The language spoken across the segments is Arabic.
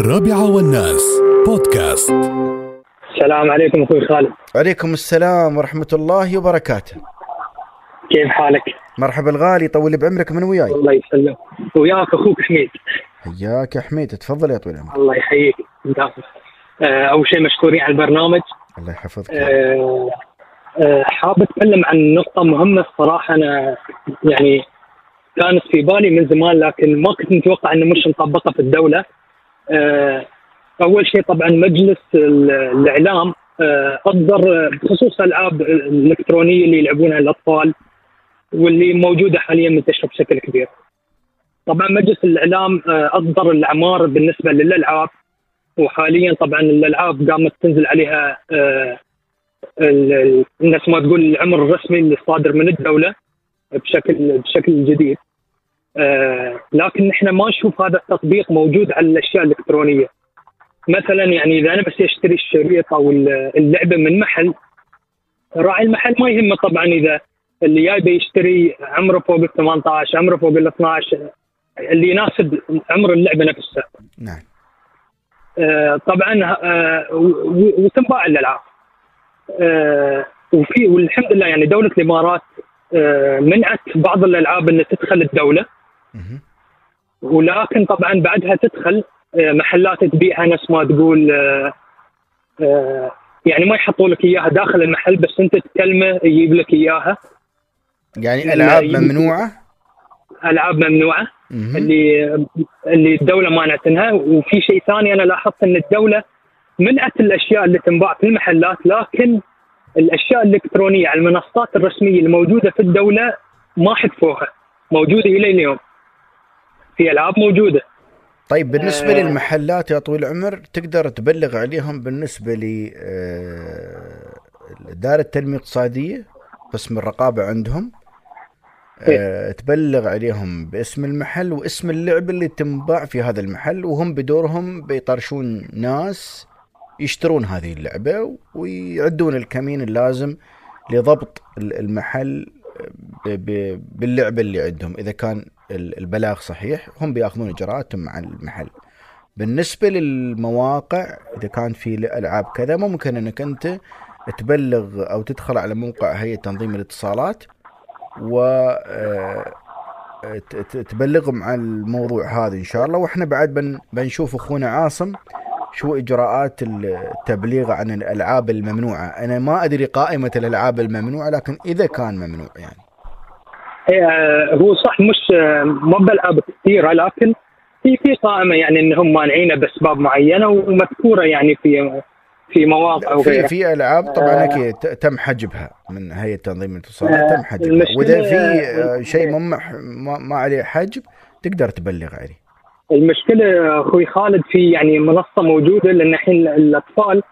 الرابعة والناس. بودكاست. السلام عليكم أخوي خالد. عليكم السلام ورحمة الله وبركاته. كيف حالك؟ مرحبا الغالي طول بعمرك من وياي. الله يسلمك. وياك أخوك حميد. حياك يا حميد تفضل يا طويل العمر. الله يحييك. آه، أول شيء مشكورين على البرنامج. الله يحفظك. آه، آه، حاب أتكلم عن نقطة مهمة الصراحة. أنا يعني كانت في بالي من زمان لكن ما كنت متوقع إنه مش مطبقة في الدولة. آه، أول شيء طبعا مجلس ال- الإعلام آه، أصدر بخصوص الالعاب الالكترونيه اللي يلعبونها الأطفال واللي موجودة حاليا منتشرة بشكل كبير. طبعا مجلس الإعلام آه، أصدر الأعمار بالنسبة للألعاب وحاليا طبعا الألعاب قامت تنزل عليها آه، ال- ال- الناس ما تقول العمر الرسمي اللي صادر من الدولة بشكل بشكل جديد. آه، لكن إحنا ما نشوف هذا التطبيق موجود على الأشياء الإلكترونية. مثلا يعني إذا أنا بس أشتري الشريط أو اللعبة من محل راعي المحل ما يهمه طبعا إذا اللي جاي بيشتري عمره فوق ال 18 عمره فوق ال 12 اللي يناسب عمر اللعبة نفسها. نعم آه، طبعا آه، وتنباع الألعاب. آه، وفي والحمد لله يعني دولة الإمارات آه، منعت بعض الألعاب إن تدخل الدولة. ولكن طبعا بعدها تدخل آه، محلات تبيعها نفس ما تقول آه، آه، يعني ما يحطوا لك إياها داخل المحل بس أنت تكلمه يجيب لك إياها. يعني ألعاب لا، ممنوعة؟ ألعاب ممنوعة. مهم. اللي اللي الدولة مانعتنها وفي شيء ثاني أنا لاحظت إن الدولة منعت الأشياء اللي تنباع في المحلات لكن الأشياء الإلكترونية على المنصات الرسمية الموجودة في الدولة ما حذفوها موجودة إلى اليوم. في ألعاب موجودة. طيب بالنسبة آه. للمحلات يا طويل العمر تقدر تبلغ عليهم بالنسبة ل آه، دار التنمية الاقتصادية؟ قسم الرقابة عندهم. آه، تبلغ عليهم باسم المحل واسم اللعبة اللي تنباع في هذا المحل وهم بدورهم بيطرشون ناس يشترون هذه اللعبة ويعدون الكمين اللازم لضبط ال- المحل ب- باللعبة اللي عندهم. إذا كان البلاغ صحيح هم بياخذون إجراءاتهم مع المحل. بالنسبة للمواقع إذا كان في ألعاب كذا ممكن أنك أنت تبلغ أو تدخل على موقع هيئة تنظيم الاتصالات و آه، تبلغهم عن الموضوع هذا إن شاء الله. وإحنا بعد بن بنشوف أخونا عاصم شو إجراءات التبليغ عن الألعاب الممنوعة. أنا ما أدري قائمة الألعاب الممنوعة لكن إذا كان ممنوع يعني. هو صح مش ما بالعاب كثيره لكن في في قائمه يعني إنهم مانعينه بأسباب معينة ومذكورة يعني في في مواقع في وغيرها في ألعاب طبعا آه. أكيد ت- تم حجبها من هيئه تنظيم الاتصالات آه، تم حجبها وإذا في آه، شيء ما عليه حجب تقدر تبلغ عليه المشكلة أخوي خالد في يعني منصة موجودة لأن الحين الأطفال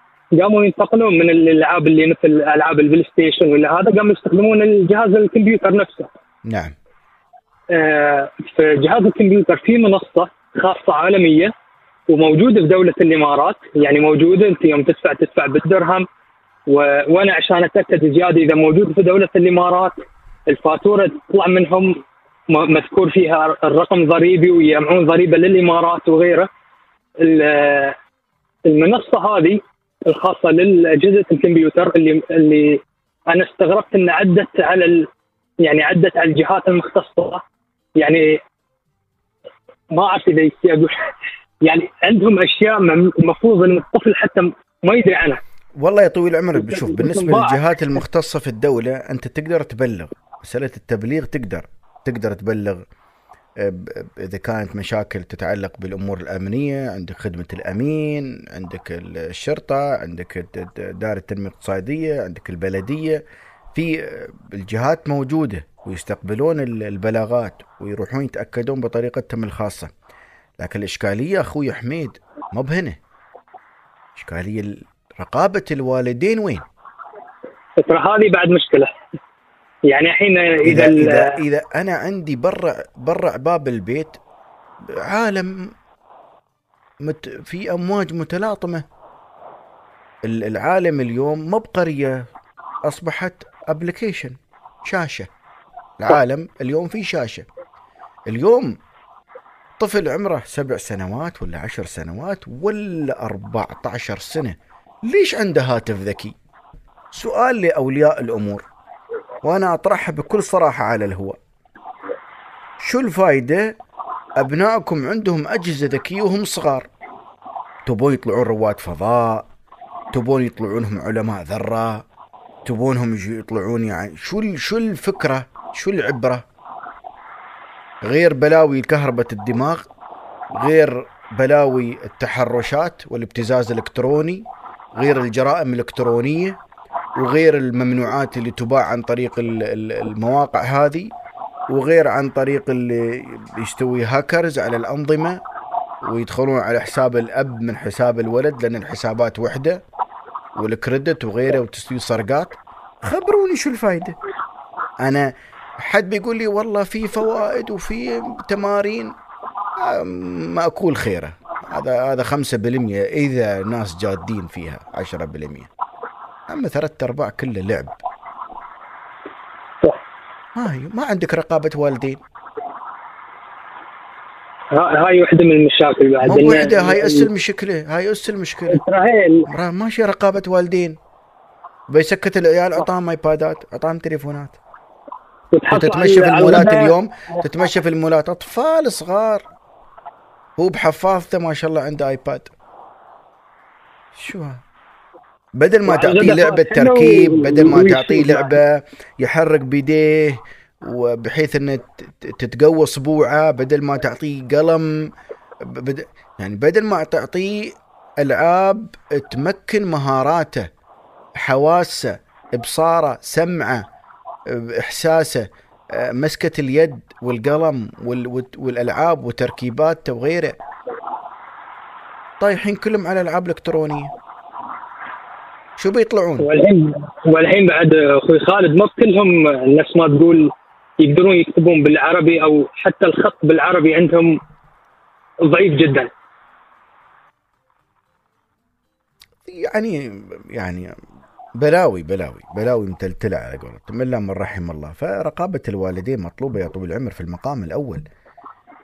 قاموا ينتقلون من الألعاب اللي مثل ألعاب البلاي ستيشن ولا هذا قاموا يستخدمون الجهاز الكمبيوتر نفسه. نعم آه، في جهاز الكمبيوتر في منصة خاصة عالمية وموجودة في دولة الإمارات يعني موجودة أنت يوم تدفع تدفع بالدرهم و... وأنا عشان أتأكد زياده إذا موجود في دولة الإمارات الفاتورة تطلع منهم مذكور فيها الرقم ضريبي ويجمعون ضريبة للإمارات وغيره. ال- المنصة هذه الخاصة لاجهزه الكمبيوتر اللي اللي أنا استغربت إن عدت على. يعني عدت على الجهات المختصة. يعني ما أعرف إذا أقول. يعني عندهم أشياء المفروض إن الطفل حتى ما يدري عنها. والله يا طويل العمر بشوف بالنسبة. للجهات المختصة في الدولة أنت تقدر تبلغ. مسألة التبليغ تقدر. تقدر تبلغ آه، إذا كانت مشاكل تتعلق بالأمور الأمنية. عندك خدمة الأمين عندك ال- الشرطة عندك دار التنمية الاقتصادية عندك البلدية. في آه، الجهات موجودة ويستقبلون ال- البلاغات ويروحون يتأكدون بطريقتهم الخاصة. لكن الإشكالية أخوي حميد مو بهنا. إشكالية ال- رقابة الوالدين وين؟ ترى هذه بعد مشكلة. يعني الحين إذا اذا إذا أنا عندي برا برا باب البيت عالم مت في أمواج متلاطمة. ال- العالم اليوم مو بقرية أصبحت ابلكيشن شاشة. العالم اليوم في شاشة. اليوم طفل عمره سبع سنوات ولا عشر سنوات ولا 14 سنة. ليش عنده هاتف ذكي؟ سؤال لأولياء الأمور. وأنا أطرحها بكل صراحة على الهواء. شو الفايدة؟ أبنائكم عندهم أجهزة ذكية وهم صغار. تبون يطلعون رواد فضاء تبون يطلعونهم علماء ذرة. تبونهم يطلعون يعني. شو شو الفكرة؟ شو العبرة؟ غير بلاوي كهربة الدماغ غير بلاوي التحرشات والابتزاز الإلكتروني غير الجرائم الإلكترونية وغير الممنوعات اللي تباع عن طريق المواقع هذه وغير عن طريق اللي يستوي هاكرز على الأنظمة ويدخلون على حساب الأب من حساب الولد لأن الحسابات وحدة. والكريدت وغيره وتسوي سرقات. خبروني شو الفائده أنا حد بيقول لي والله في فوائد وفي تمارين ما أقول خيرة. هذا هذا 5% إذا ناس جادين فيها 10% أما ثلاث أرباع كله لعب. هاي ما عندك رقابة والدين. هاي وحدة من المشاكل بعد. مو وحدة هاي اس المشكلة هاي اس المشكلة إسرائيل. ماشي رقابة والدين. بيسكت العيال أعطاهم ايبادات أعطاهم تليفونات. وتتمشى في المولات اليوم تتمشى في المولات. أطفال صغار. هو بحفاظته ما شاء الله عنده ايباد شو بدل ما تعطيه لعبة تركيب بدل ما تعطيه لعبة يحرك بيديه وبحيث إنه تتقوى صبوعه بدل ما تعطيه قلم. بدل يعني بدل ما تعطيه ألعاب تمكن مهاراته حواسه إبصاره سمعه إحساسه مسكة اليد والقلم والألعاب وتركيباته وغيره. طايحين كلهم على ألعاب إلكترونية. شو بيطلعون؟ والحين والحين بعد أخوي خالد ما كلهم نفس ما تقول يقدرون يكتبون بالعربي أو حتى الخط بالعربي عندهم ضعيف جدا. يعني يعني بلاوي بلاوي بلاوي متلتلة على قولتهم. الا من رحم الله. فرقابة الوالدين مطلوبة يا طويل العمر في المقام الأول.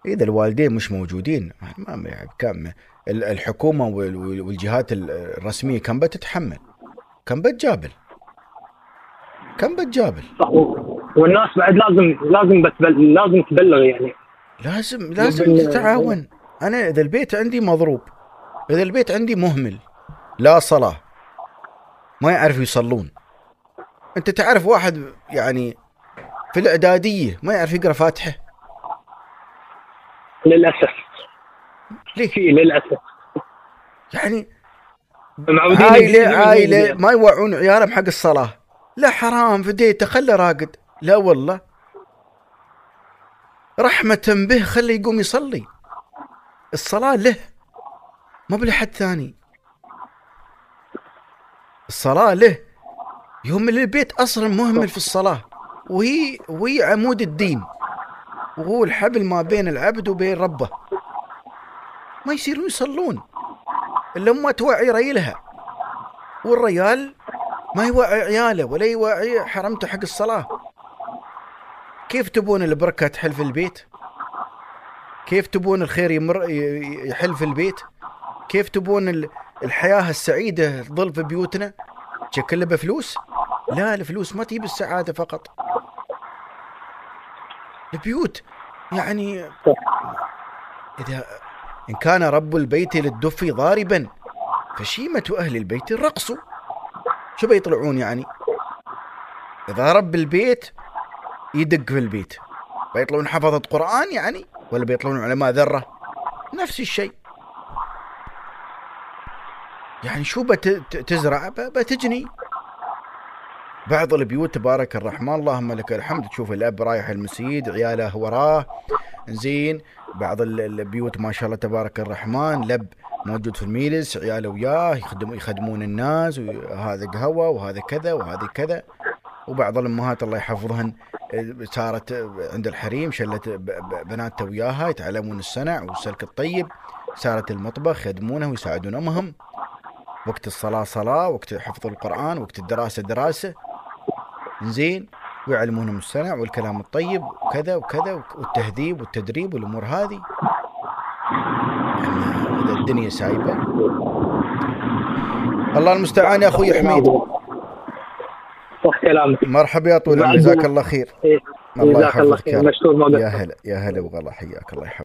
إذا الوالدين مش موجودين ما يعني كم الحكومة والجهات الرسمية كم بتتحمل؟ كم بتجابل؟ كم بتجابل؟ صح والناس بعد لازم لازم بتبل... لازم تبلغ يعني. لازم لازم تتعاون. أنا إذا البيت عندي مضروب إذا البيت عندي مهمل لا صلاة ما يعرفوا يصلون. أنت تعرف واحد يعني في الإعدادية ما يعرف يقرأ فاتحة؟ للأسف. ليه؟ في للأسف. يعني عائله عائله ما يوعون عيالهم حق الصلاة. لا حرام فديته خله راقد. لا والله. رحمة به خليه يقوم يصلي. الصلاة له ما بلحد ثاني. الصلاة له. يوم البيت أصلا مهمل في الصلاة. وهي وهي عمود الدين. وهو الحبل ما بين العبد وبين ربه. ما يصيرون يصلون. إلا ما توعي ريلها. والريال ما يوعي عياله ولا يوعي حرمته حق الصلاة. كيف تبون البركة تحل في البيت؟ كيف تبون الخير يمر يحل في البيت؟ كيف تبون الحياة السعيدة تظل في بيوتنا؟ كلها بفلوس؟ لا الفلوس ما تجيب السعادة فقط. البيوت يعني إذا إن كان رب البيت للدف ضاربا فشيمة أهل البيت الرقص. شو بيطلعون يعني؟ إذا رب البيت يدق في البيت بيطلعون حفظة قرآن يعني ولا بيطلعون علماء ذرة؟ نفس الشيء. يعني شو بتزرع بتجني. بعض البيوت تبارك الرحمن اللهم لك الحمد. تشوف الأب رايح المسجد عياله وراه. زين بعض البيوت ما شاء الله تبارك الرحمن لب موجود في الميلس عياله وياه يخدم يخدمون الناس وهذا قهوة وهذا كذا وهذا كذا. وبعض الأمهات الله يحفظهن صارت عند الحريم شلت بناتها وياها يتعلمون الصنع والسلك الطيب. صارت المطبخ يخدمونه ويساعدون أمهم. وقت الصلاة صلاة وقت حفظ القرآن وقت الدراسة دراسة. زين ويعلمونهم الصنع والكلام الطيب وكذا وكذا والتهذيب والتدريب والأمور هذه. الدنيا سايبة. الله المستعان يا أخوي حميد. صح كلامك مرحبا يا طويل العمر. جزاك الله خير. إيه. الله جزاك الله يحفظك يا خير. مشكور يا هلا يا هلا وغلا. حياك الله. يحفظك